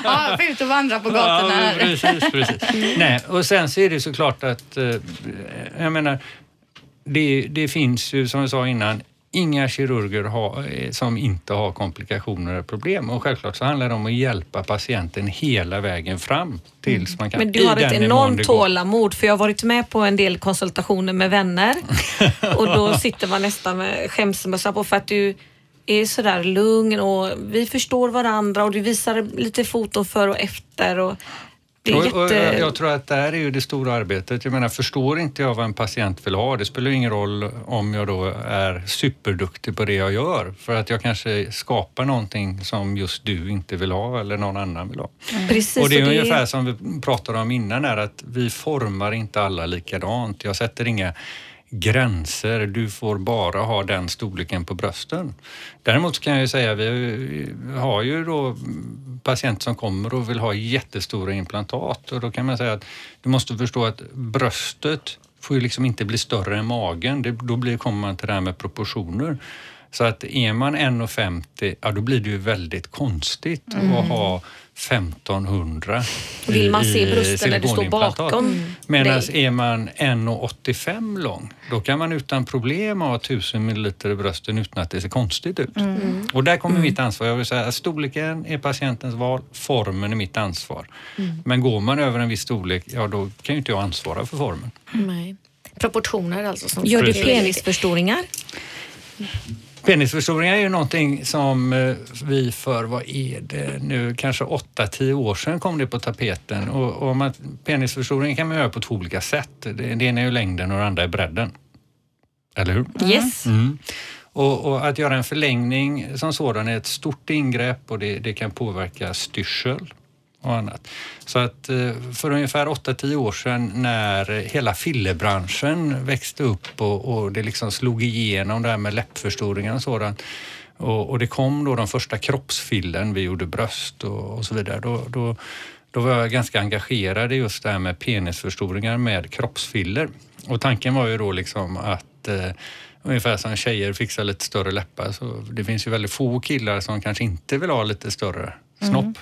ja, jag får ut och vandra på gatorna Ja, precis, precis. Nej, och sen så är det såklart att, eh, jag menar, det, det finns ju som jag sa innan, inga kirurger har, eh, som inte har komplikationer eller problem. Och självklart så handlar det om att hjälpa patienten hela vägen fram tills man kan... Men du har ett enormt tålamod för jag har varit med på en del konsultationer med vänner. Och då sitter man nästan med skämsmössa på för att du är sådär lugn och vi förstår varandra och du visar lite foton för och efter och det är Och, och, jätte... jag, jag tror att där är ju det stora arbetet. Jag menar, förstår inte jag vad en patient vill ha, det spelar ingen roll om jag då är superduktig på det jag gör. För att jag kanske skapar någonting som just du inte vill ha eller någon annan vill ha. Precis, och det är och ungefär som vi pratade om innan här, att vi formar inte alla likadant. Jag sätter inga gränser. Du får bara ha den storleken på brösten. Däremot kan jag ju säga, vi har ju då patienter som kommer och vill ha jättestora implantat och då kan man säga att du måste förstå att bröstet får ju liksom inte bli större än magen. Det, då blir, kommer man till det här med proportioner. Så att är man 1,50, ja då blir det ju väldigt konstigt att ha 1500 Vill man se brösten när du står bakom Medan dig? är man 1,85 lång, då kan man utan problem ha 1000 ml i brösten utan att det ser konstigt ut. Mm. Och där kommer mitt ansvar. Jag vill säga att storleken är patientens val, formen är mitt ansvar. Mm. Men går man över en viss storlek, ja då kan ju inte jag ansvara för formen. Nej. Proportioner alltså. Som Gör du Precis. Penisförstoringar? Penisförstoring är ju någonting som eh, vi för, vad är det nu, kanske 8-10 år sedan kom det på tapeten. Och, och man, penisförstoring kan man göra på två olika sätt. Det, det ena är ju längden och det andra är bredden. Eller hur? Yes. Mm. Och, och att göra en förlängning som sådan är ett stort ingrepp och det, det kan påverka styrsel och annat. Så att eh, för ungefär 8-10 år sedan när hela fillebranschen växte upp och, och det liksom slog igenom det här med läppförstoringar och sådant och, och det kom då de första kroppsfillen, vi gjorde bröst och, och så vidare. Då, då, då var jag ganska engagerad i just det här med penisförstoringar med kroppsfiller. Och tanken var ju då liksom att eh, ungefär som tjejer fixar lite större läppar så det finns ju väldigt få killar som kanske inte vill ha lite större snopp.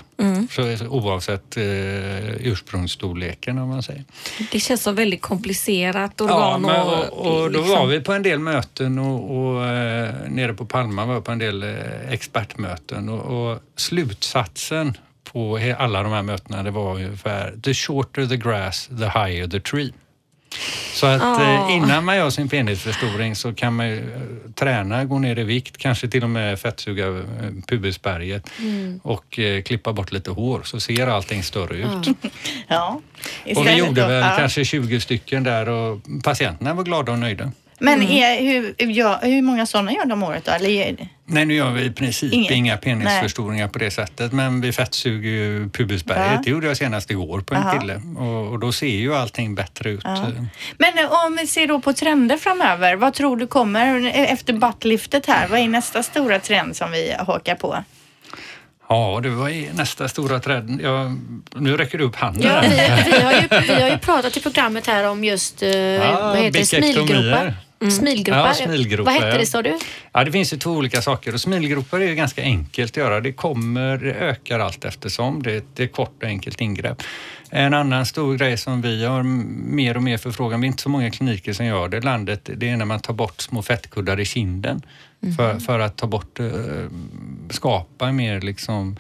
Så, så oavsett eh, ursprungsstorleken om man säger. Det känns som väldigt komplicerat Ja, organ men, och, och, och då liksom- var vi på en del möten och, och eh, nere på Palma var jag på en del eh, expertmöten och, och slutsatsen på alla de här mötena det var ungefär the shorter the grass, the higher the tree. Så att eh, innan man gör sin penisförstoring så kan man ju eh, träna, gå ner i vikt, kanske till och med fettsuga eh, pubisberget och eh, klippa bort lite hår så ser allting större ut. Ja. Och vi gjorde väl ja. kanske 20 stycken där och patienterna var glada och nöjda. Men är, hur, ja, hur många sådana gör de om året då? Eller, Nej, nu gör vi i princip Inget. inga penisförstoringar på det sättet men vi fettsuger ju pubisberget. Ja. Det gjorde jag senast igår på en Jaha. kille och, och då ser ju allting bättre ut. Ja. Men eh, om vi ser då på trender framöver, vad tror du kommer efter buttliftet här? Vad är nästa stora trend som vi hakar på? Ja, det var nästa stora trend. Ja, nu räcker du upp handen. Ja, vi, vi, har ju, vi har ju pratat i programmet här om just eh, vad heter det? bikektomier. smilgropar. Smilgropar. Ja, smilgropar, Vad hette ja. det sa du? Ja, det finns ju två olika saker och smilgropar är ju ganska enkelt att göra. Det kommer, det ökar allt eftersom. Det, det är ett kort och enkelt ingrepp. En annan stor grej som vi har mer och mer förfrågan, vi är inte så många kliniker som gör det i landet, det är när man tar bort små fettkuddar i kinden för, för att ta bort, eh, skapa mer liksom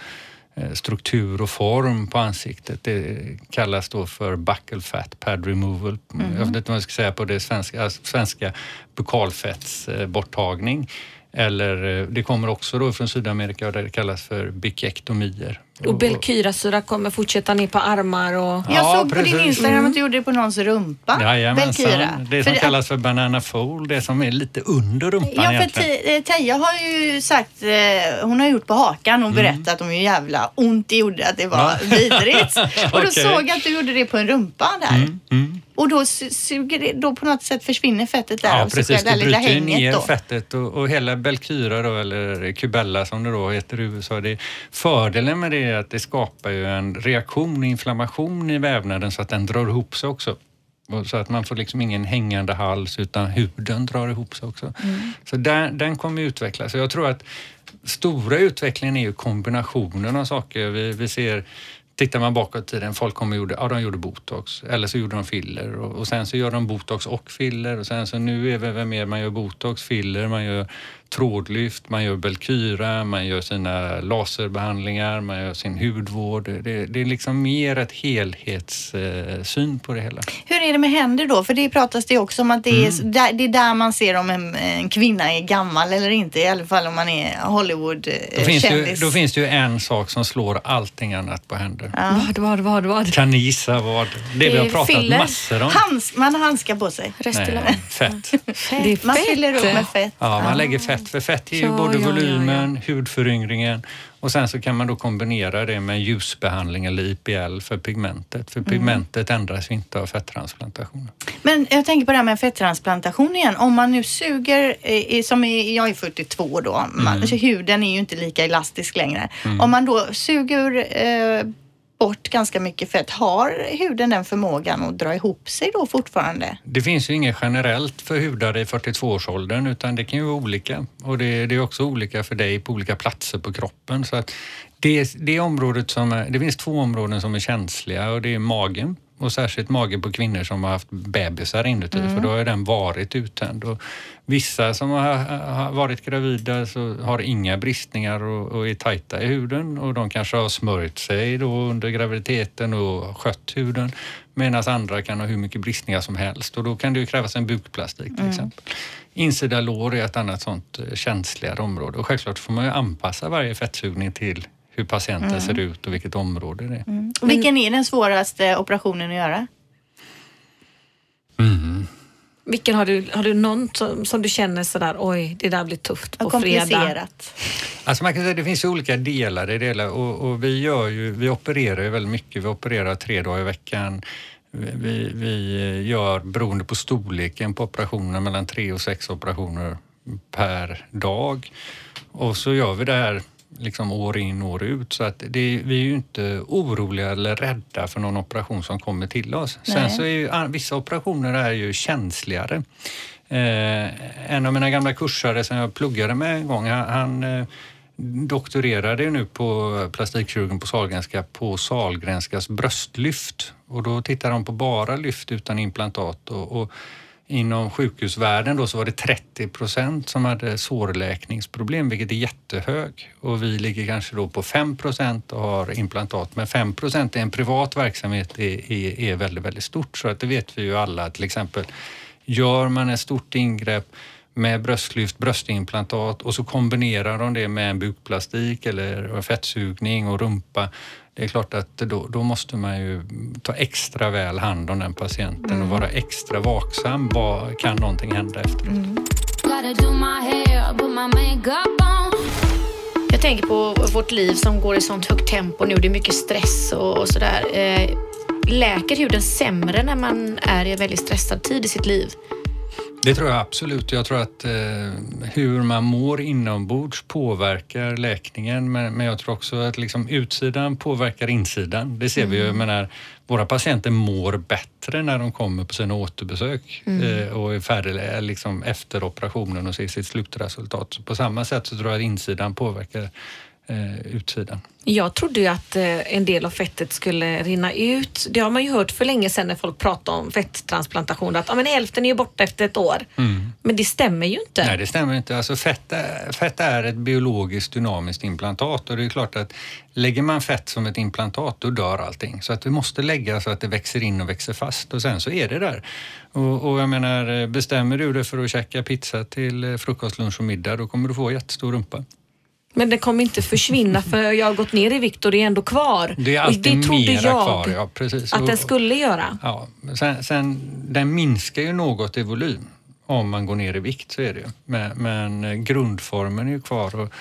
eh, struktur och form på ansiktet. Det kallas då för buccal fat pad removal. Jag vet inte vad jag ska säga på det svenska, alltså svenska bukalfettsborttagning. Eller eh, det kommer också då från Sydamerika där det kallas för bikektomier. Och Belkyrasyra kommer fortsätta ner på armar och... Jag Ja, såg på din precis. Instagram att du gjorde det på någons rumpa. Jajamensan. Belkyra. Det som För- kallas för banana fold, det som är lite under rumpan Ja, för egentligen. Eh, Teija har ju sagt, eh, hon har gjort på hakan och berättat om hur jävla ont det gjorde, att det var Ja. vidrigt. Och då Okej. såg jag att du gjorde det på en rumpa där. Mm, mm. Och då su- suger det, då på något sätt försvinner fettet där Ja, och precis. det lilla bryter ju ner då. fettet och, och hela Belkyra då, eller Cubella som det då heter i USA. Det, fördelen med det är att det skapar ju en reaktion, inflammation i vävnaden så att den drar ihop sig också. Så att man får liksom ingen hängande hals utan huden drar ihop sig också. Så där, den kommer utvecklas. Så jag tror att stora utvecklingen är ju kombinationen av saker. Vi, vi ser Tittar man bakåt i tiden, folk kom och gjorde, ja, de gjorde botox eller så gjorde de filler och, och sen så gör de botox och filler och sen så nu är det väl mer man gör botox, filler, man gör trådlyft, man gör Belkyra, man gör sina laserbehandlingar, man gör sin hudvård. Det, det är liksom mer ett helhetssyn på det hela. Hur är det med händer då? För det pratas det också om att det är, Mm. där, det är där man ser om en, en kvinna är gammal eller inte. I alla fall om man är Då finns, det ju, Hollywood-kändis. då finns det ju en sak som slår allting annat på händer. Vad, vad, vad, vad? Kan ni gissa vad? Det, vi Det har är pratat filler. massor om. Hands, man har handskar på sig. Nej, fett. Det är Man fett. fyller upp med fett. Ja, man lägger fett. För fett ger ju Ja, både ja, ja, volymen, hudföryngringen och sen så kan man då kombinera det med ljusbehandling eller IPL för pigmentet. För pigmentet ändras inte av fettransplantation. Men jag tänker på det här med fettransplantation igen. Om man nu suger, eh, som jag är 42 då, man, så huden är ju inte lika elastisk längre. Om man då suger eh, bort ganska mycket fett, har huden den förmågan att dra ihop sig då fortfarande? Det finns ju inget generellt för hudar i 42-årsåldern utan det kan ju vara olika. Och det, det är också olika för dig på olika platser på kroppen. Så att det, det, området som är, det finns två områden som är känsliga och det är magen och särskilt magen på kvinnor som har haft bebisar inuti för då har den varit uttänd. Och vissa som har, har varit gravida så har inga bristningar och, och är tajta i huden och de kanske har smörjt sig då under graviditeten och skött huden. Medan andra kan ha hur mycket bristningar som helst och då kan det ju krävas en bukplastik till exempel. Insida lår är ett annat sånt eh, känsligare område och självklart får man ju anpassa varje fettsugning till hur patienten ser ut och vilket område det är. Och Vilken är den svåraste operationen att göra? Vilken har du, har du någon som, som du känner sådär, oj, det där blir tufft på Vad fredag? komplicerat. Alltså man kan säga det finns ju olika delar i det hela och, och vi, gör ju, vi opererar ju väldigt mycket. Vi opererar tre dagar i veckan. Vi, vi gör, beroende på storleken på operationen, mellan tre och sex operationer per dag. Och så gör vi det här liksom år in år ut så att det, vi är ju inte oroliga eller rädda för någon operation som kommer till oss. Sen Nej. så är ju, vissa operationer är ju känsligare. Eh, en av mina gamla kursare som jag pluggade med en gång, han, han eh, doktorerade ju nu på plastikkirurgen på Sahlgrenska på Sahlgrenskas bröstlyft och då tittar de på bara lyft utan implantat och, och inom sjukhusvärlden då så var det 30 procent som hade sårläkningsproblem, vilket är jättehög. Och vi ligger kanske då på 5 procent och har implantat. Men 5 procent i en privat verksamhet är, är, är väldigt, väldigt stort. Så att det vet vi ju alla till exempel. Gör man ett stort ingrepp med bröstlyft, bröstimplantat och så kombinerar de det med en bukplastik eller fettsugning och rumpa. Det är klart att då, då måste man ju ta extra väl hand om den patienten och vara extra vaksam. Vad, kan någonting hända efteråt? On. Jag tänker på vårt liv som går i sånt högt tempo nu. Det är mycket stress och, och sådär. Eh, läker huden sämre när man är i en väldigt stressad tid i sitt liv? Det tror jag absolut. Jag tror att eh, hur man mår inombords påverkar läkningen men, men jag tror också att liksom utsidan påverkar insidan. Det ser vi ju. Jag menar, våra patienter mår bättre när de kommer på sina återbesök eh, och är färdiga liksom, efter operationen och ser sitt slutresultat. Så på samma sätt så tror jag att insidan påverkar eh, utsidan. Jag trodde ju att eh, en del av fettet skulle rinna ut. Det har man ju hört för länge sedan när folk pratar om fetttransplantation att ja, men hälften är ju borta efter ett år. Men det stämmer ju inte. Nej, det stämmer inte. Alltså fett, är, fett är ett biologiskt dynamiskt implantat och det är klart att lägger man fett som ett implantat då dör allting. Så att du måste lägga så att det växer in och växer fast och sen så är det där. Och, och jag menar, bestämmer du dig för att käka pizza till eh, frukost, lunch och middag då kommer du få jättestor rumpa. Men det kommer inte försvinna för jag har gått ner i vikt och det är ändå kvar. Det är Och alltid det trodde mera jag kvar. Ja, precis. att den skulle göra. Ja, sen, sen, den minskar ju något i volym om man går ner i vikt, så är det ju. Men, men eh, grundformen är ju kvar. Och,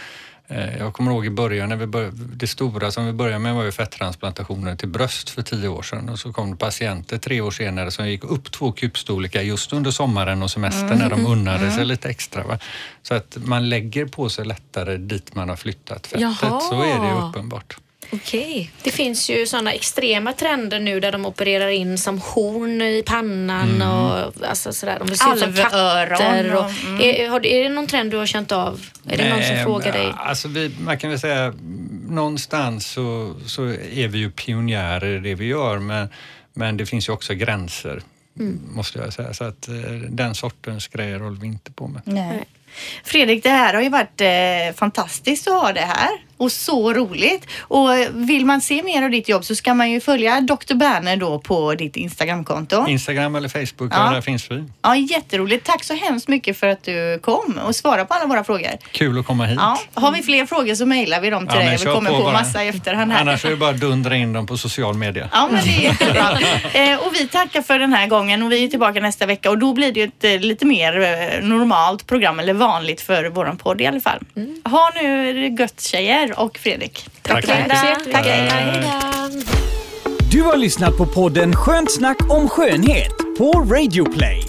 jag kommer ihåg i början, när vi bör, det stora som vi började med var ju fettransplantationer till bröst för tio år sedan och så kom det patienter tre år senare som gick upp två kubstorlekar just under sommaren och semestern när de unnade sig lite extra. Va? Så att man lägger på sig lättare dit man har flyttat fettet, Jaha. så är det uppenbart. Okej. Det finns ju sådana extrema trender nu där de opererar in som horn i pannan och alltså sådär. De vill se ut som katter. Och, och- är, har, är det någon trend du har känt av? Är det någon som frågar dig? Alltså vi, man kan väl säga mm, någonstans så, så är vi ju pionjärer i det vi gör men, men det finns ju också gränser måste jag säga. Så att eh, den sortens grejer håller vi inte på med. Nej. Fredrik, det här har ju varit eh, fantastiskt att ha det här och så roligt. Och vill man se mer av ditt jobb så ska man ju följa Dr. Berner då på ditt Instagramkonto. Instagram eller Facebook, Ja. där finns vi. Ja, jätteroligt. Tack så hemskt mycket för att du kom och svarade på alla våra frågor. Kul att komma hit. Ja, har vi fler frågor så mejlar vi dem till Ja, dig. Vi kommer på på, bara. massa i efterhand här. Annars är det bara att dundra in dem på social media. Ja, men det är jättebra. Eh, och vi tackar för den här gången och vi är tillbaka nästa vecka och då blir det ju ett eh, lite mer eh, normalt program eller vanligt för våran podd i alla fall. Ha nu gött tjejer och Fredrik. Tack så Linda. mycket. Tack. Då. Du har lyssnat på podden Skönt snack om skönhet på Radio Play.